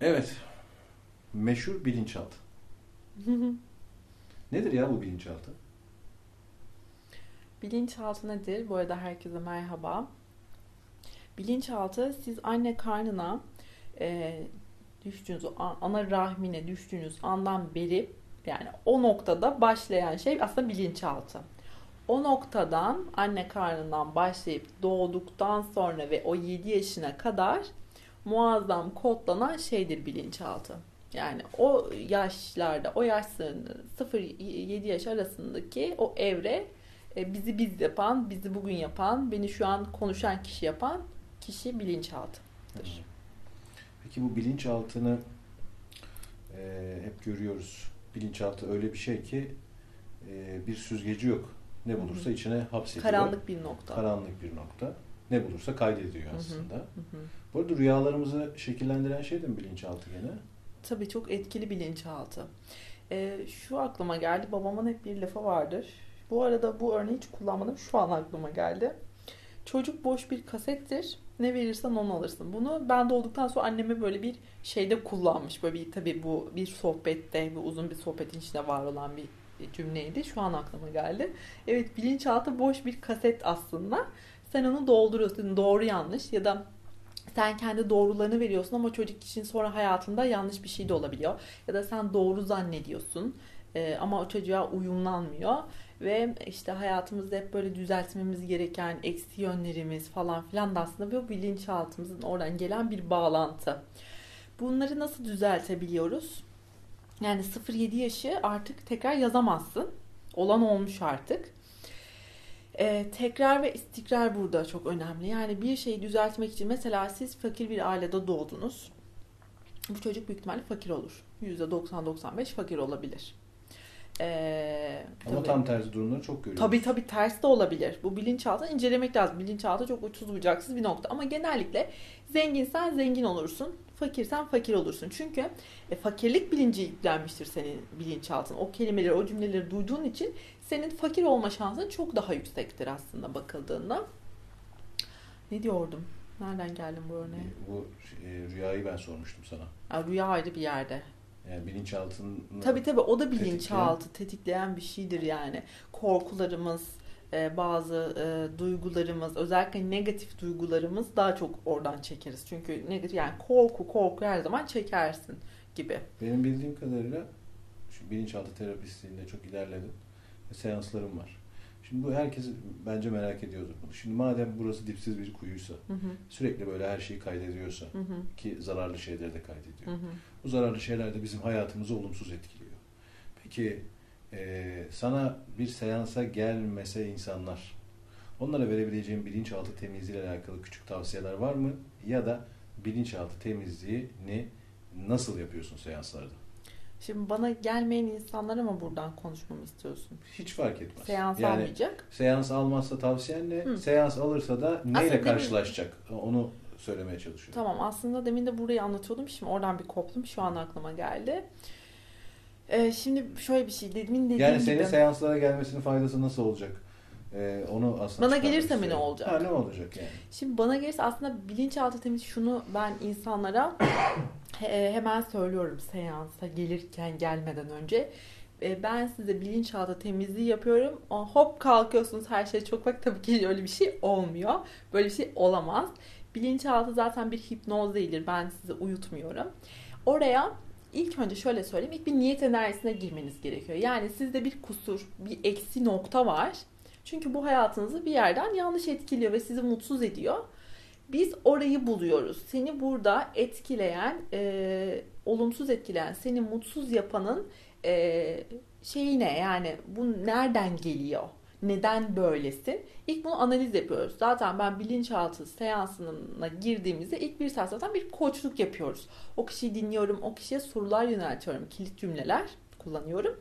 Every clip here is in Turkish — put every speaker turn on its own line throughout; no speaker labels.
Evet. Meşhur bilinçaltı. Nedir ya bu bilinçaltı?
Bilinçaltı nedir? Bu arada herkese merhaba. Bilinçaltı siz anne karnına e, düştüğünüz, ana rahmine düştüğünüz andan beri yani o noktada başlayan şey aslında bilinçaltı. O noktadan anne karnından başlayıp doğduktan sonra ve o 7 yaşına kadar muazzam kodlanan şeydir bilinçaltı. Yani o yaşlarda, o yaş sınırı 0-7 yaş arasındaki o evre e, bizi biz yapan, bizi bugün yapan, beni şu an konuşan kişi yapan kişi bilinçaltıdır.
Peki bu bilinçaltını e, hep görüyoruz. Bilinçaltı öyle bir şey ki e, bir süzgeci yok. Ne bulursa içine hapsediyor.
Karanlık bir nokta.
Karanlık bir nokta. Ne bulursa kaydediyor aslında. Hı hı. Bu arada rüyalarımızı şekillendiren şey de mi bilinçaltı gene?
Tabii çok etkili bilinçaltı. Ee, şu aklıma geldi. Babamın hep bir lafı vardır. Bu arada bu örneği hiç kullanmadım. Şu an aklıma geldi. Çocuk boş bir kasettir. Ne verirsen onu alırsın. Bunu ben doğduktan sonra anneme böyle bir şeyde kullanmış. Böyle bir tabii bu bir sohbette, bir uzun bir sohbetin içinde var olan bir cümleydi. Şu an aklıma geldi. Evet bilinçaltı boş bir kaset aslında. Sen onu dolduruyorsun. Doğru yanlış ya da sen kendi doğrularını veriyorsun ama çocuk için sonra hayatında yanlış bir şey de olabiliyor. Ya da sen doğru zannediyorsun e, ama o çocuğa uyumlanmıyor. Ve işte hayatımızda hep böyle düzeltmemiz gereken eksi yönlerimiz falan filan da aslında bu bilinçaltımızın oradan gelen bir bağlantı. Bunları nasıl düzeltebiliyoruz? Yani 0-7 yaşı artık tekrar yazamazsın. Olan olmuş artık. Ee, tekrar ve istikrar burada çok önemli. Yani bir şeyi düzeltmek için mesela siz fakir bir ailede doğdunuz. Bu çocuk büyük ihtimalle fakir olur. %90-95 fakir olabilir.
Ee, Ama tabii, tam tersi durumları çok görüyoruz.
Tabii tabii ters de olabilir. Bu bilinçaltı incelemek lazım. Bilinçaltı çok uçsuz bucaksız bir nokta. Ama genellikle zenginsen zengin olursun. Fakirsen fakir olursun. Çünkü e, fakirlik bilinci yüklenmiştir senin bilinçaltın. O kelimeleri, o cümleleri duyduğun için senin fakir olma şansın çok daha yüksektir aslında bakıldığında. Ne diyordum? Nereden geldim bu örneğe?
Bu e, rüyayı ben sormuştum sana.
Ya, rüya ayrı bir yerde.
Yani bilinçaltını
Tabii tabii o da bilinçaltı tetikleyen, tetikleyen bir şeydir yani. Korkularımız, e, bazı e, duygularımız, özellikle negatif duygularımız daha çok oradan çekeriz. Çünkü negatif yani korku, korku her zaman çekersin gibi.
Benim bildiğim kadarıyla şu bilinçaltı terapistliğinde çok ilerledim. Seanslarım var. Şimdi bu herkes bence merak ediyordur bunu. Şimdi madem burası dipsiz bir kuyuysa, hı hı. sürekli böyle her şeyi kaydediyorsa hı hı. ki zararlı şeyleri de kaydediyor. Hı hı. Bu zararlı şeyler de bizim hayatımızı olumsuz etkiliyor. Peki e, sana bir seansa gelmese insanlar, onlara verebileceğim bilinçaltı temizliği ile alakalı küçük tavsiyeler var mı? Ya da bilinçaltı temizliğini nasıl yapıyorsun seanslarda?
Şimdi bana gelmeyen insanlara mı buradan konuşmamı istiyorsun?
Hiç fark etmez.
Seans yani, almayacak.
Seans almazsa tavsiyen ne? Hı. Seans alırsa da neyle Aslında karşılaşacak? Demin... Onu söylemeye çalışıyorum.
Tamam aslında demin de burayı anlatıyordum. Şimdi oradan bir koptum. Şu an aklıma geldi. Ee, şimdi şöyle bir şey demin dediğim
Yani senin gibi... seanslara gelmesinin faydası nasıl olacak? Ee, onu aslında
bana gelirse mi ne olacak?
Ha, ne olacak yani?
Şimdi bana gelirse aslında bilinçaltı temiz şunu ben insanlara hemen söylüyorum seansa gelirken gelmeden önce. E, ben size bilinçaltı temizliği yapıyorum. Hop kalkıyorsunuz her şey çok bak tabii ki öyle bir şey olmuyor. Böyle bir şey olamaz. Bilinçaltı zaten bir hipnoz değildir. Ben sizi uyutmuyorum. Oraya ilk önce şöyle söyleyeyim. İlk bir niyet enerjisine girmeniz gerekiyor. Yani sizde bir kusur, bir eksi nokta var. Çünkü bu hayatınızı bir yerden yanlış etkiliyor ve sizi mutsuz ediyor. Biz orayı buluyoruz. Seni burada etkileyen, e, olumsuz etkileyen, seni mutsuz yapanın e, şeyi ne? Yani bu nereden geliyor? Neden böylesin? İlk bunu analiz yapıyoruz. Zaten ben bilinçaltı seansına girdiğimizde ilk bir saat zaten bir koçluk yapıyoruz. O kişiyi dinliyorum, o kişiye sorular yöneltiyorum, kilit cümleler kullanıyorum.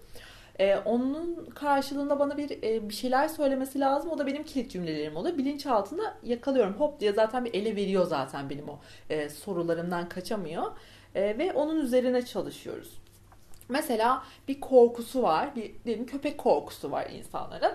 Ee, onun karşılığında bana bir e, bir şeyler söylemesi lazım. O da benim kilit cümlelerim oluyor. Bilinç altında yakalıyorum. Hop diye zaten bir ele veriyor zaten benim o e, sorularımdan kaçamıyor. E, ve onun üzerine çalışıyoruz. Mesela bir korkusu var. Bir diyelim köpek korkusu var insanların.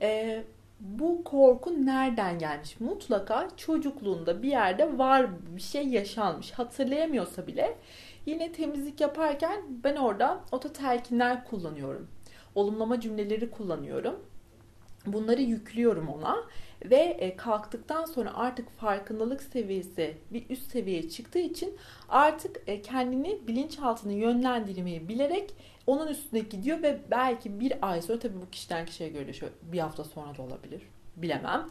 E, bu korku nereden gelmiş? Mutlaka çocukluğunda bir yerde var bir şey yaşanmış. Hatırlayamıyorsa bile yine temizlik yaparken ben orada ototelkinler kullanıyorum. Olumlama cümleleri kullanıyorum. Bunları yüklüyorum ona ve e, kalktıktan sonra artık farkındalık seviyesi bir üst seviyeye çıktığı için artık e, kendini bilinçaltını yönlendirmeyi bilerek onun üstüne gidiyor ve belki bir ay sonra tabii bu kişiden kişiye göre şöyle bir hafta sonra da olabilir bilemem.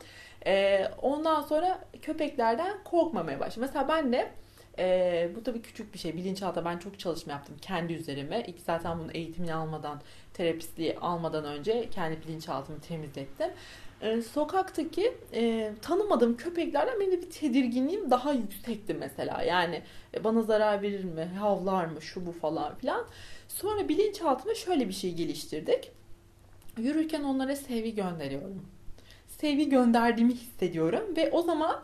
E, ondan sonra köpeklerden korkmamaya başlıyor. Mesela ben de e, bu tabii küçük bir şey. Bilinçaltı ben çok çalışma yaptım kendi üzerime. İlk zaten bunun eğitimini almadan, terapistliği almadan önce kendi bilinçaltımı temizlettim. E, sokaktaki e, tanımadığım köpeklerden benim de bir tedirginliğim daha yüksekti mesela. Yani e, bana zarar verir mi, havlar mı, şu bu falan filan. Sonra bilinçaltıma şöyle bir şey geliştirdik. Yürürken onlara sevgi gönderiyorum. Sevgi gönderdiğimi hissediyorum ve o zaman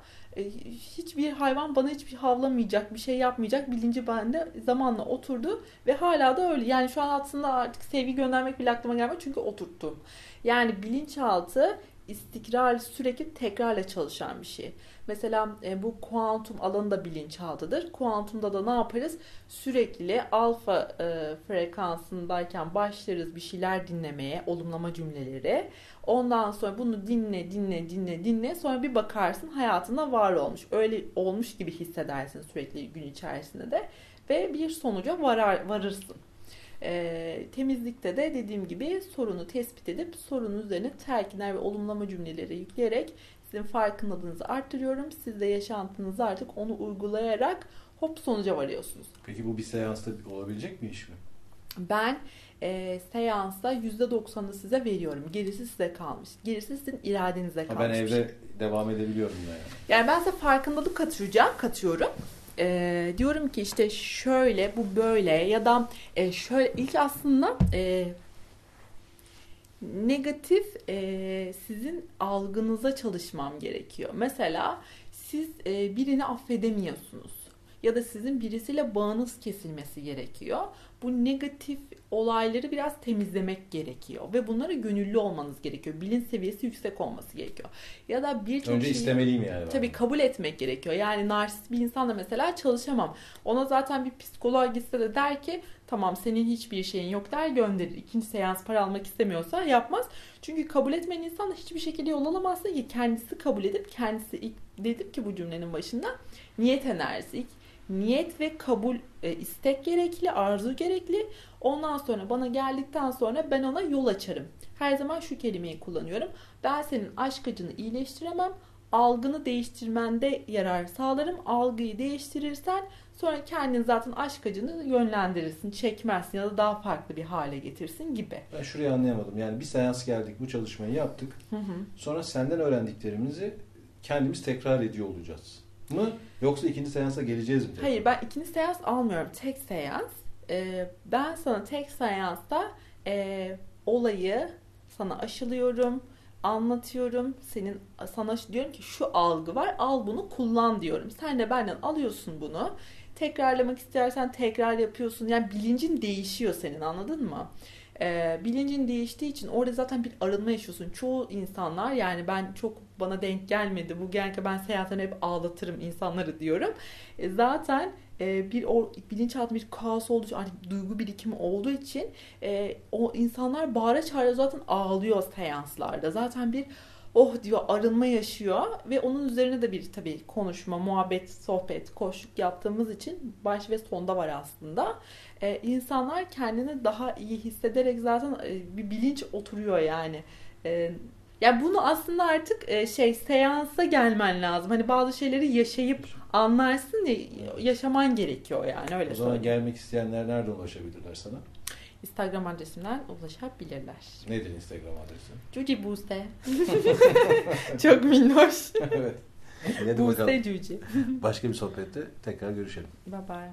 hiçbir hayvan bana hiçbir havlamayacak, bir şey yapmayacak bilinci bende zamanla oturdu ve hala da öyle. Yani şu an aslında artık sevgi göndermek bile aklıma gelmiyor çünkü oturttum. Yani bilinçaltı istikrar sürekli tekrarla çalışan bir şey. Mesela e, bu kuantum alanı da bilinçaltıdır. Kuantumda da ne yaparız? Sürekli alfa e, frekansındayken başlarız bir şeyler dinlemeye, olumlama cümleleri. Ondan sonra bunu dinle, dinle, dinle, dinle. Sonra bir bakarsın hayatında var olmuş. Öyle olmuş gibi hissedersin sürekli gün içerisinde de. Ve bir sonuca varar, varırsın. E, temizlikte de dediğim gibi sorunu tespit edip sorunun üzerine telkinler ve olumlama cümleleri yükleyerek sizin farkındalığınızı arttırıyorum. Siz de yaşantınızı artık onu uygulayarak hop sonuca varıyorsunuz.
Peki bu bir seansta olabilecek bir iş mi?
Ben e, seansta %90'ı size veriyorum. Gerisi size kalmış. Gerisi sizin iradenize kalmış.
Ha, ben evde devam edebiliyorum da yani.
Yani ben size farkındalık katacağım, katıyorum. E, diyorum ki işte şöyle, bu böyle ya da e, şöyle ilk aslında e, negatif e, sizin algınıza çalışmam gerekiyor. Mesela siz e, birini affedemiyorsunuz ya da sizin birisiyle bağınız kesilmesi gerekiyor. Bu negatif olayları biraz temizlemek gerekiyor ve bunlara gönüllü olmanız gerekiyor. Bilinç seviyesi yüksek olması gerekiyor. Ya da birçok
Önce
şeyi-
istemeliyim yani.
Tabii kabul etmek gerekiyor. Yani narsist bir insanla mesela çalışamam. Ona zaten bir psikoloğa gitse de der ki tamam senin hiçbir şeyin yok der gönderir. İkinci seans para almak istemiyorsa yapmaz. Çünkü kabul etmeyen insanla hiçbir şekilde yol alamazsın ki kendisi kabul edip kendisi ilk dedim ki bu cümlenin başında niyet enerjisi. Niyet ve kabul e, istek gerekli, arzu gerekli. Ondan sonra bana geldikten sonra ben ona yol açarım. Her zaman şu kelimeyi kullanıyorum. Ben senin aşk acını iyileştiremem. Algını değiştirmende yarar sağlarım. Algıyı değiştirirsen sonra kendin zaten aşk acını yönlendirirsin, çekmezsin ya da daha farklı bir hale getirsin gibi.
Ben şurayı anlayamadım. Yani bir seans geldik, bu çalışmayı yaptık.
Hı hı.
Sonra senden öğrendiklerimizi kendimiz tekrar ediyor olacağız mı? Yoksa ikinci seansa geleceğiz mi?
Hayır ben ikinci seans almıyorum. Tek seans. Ee, ben sana tek seansta e, olayı sana aşılıyorum, anlatıyorum. Senin sana diyorum ki şu algı var, al bunu kullan diyorum. Sen de benden alıyorsun bunu. Tekrarlamak istersen tekrar yapıyorsun. Yani bilincin değişiyor senin anladın mı? Ee, bilincin değiştiği için orada zaten bir arınma yaşıyorsun. Çoğu insanlar yani ben çok bana denk gelmedi. Bu genellikle ben seyahatten hep ağlatırım insanları diyorum. E, zaten e, bir o bilinçaltı bir kaos olduğu için duygu birikimi olduğu için e, o insanlar bağıra çağıra zaten ağlıyor seanslarda. Zaten bir oh diyor arınma yaşıyor ve onun üzerine de bir tabii konuşma, muhabbet, sohbet, koşluk yaptığımız için baş ve sonda var aslında. Ee, insanlar kendini daha iyi hissederek zaten e, bir bilinç oturuyor yani. Ee, yani bunu aslında artık e, şey seansa gelmen lazım. Hani bazı şeyleri yaşayıp anlarsın ya yaşaman gerekiyor yani öyle
O zaman
söyleyeyim.
gelmek isteyenler nerede ulaşabilirler sana?
Instagram adresimden ulaşabilirler.
Nedir Instagram adresi?
Cuci Buse. Çok minnoş.
evet.
Buse Cuci.
Başka bir sohbette tekrar görüşelim.
Bye bye.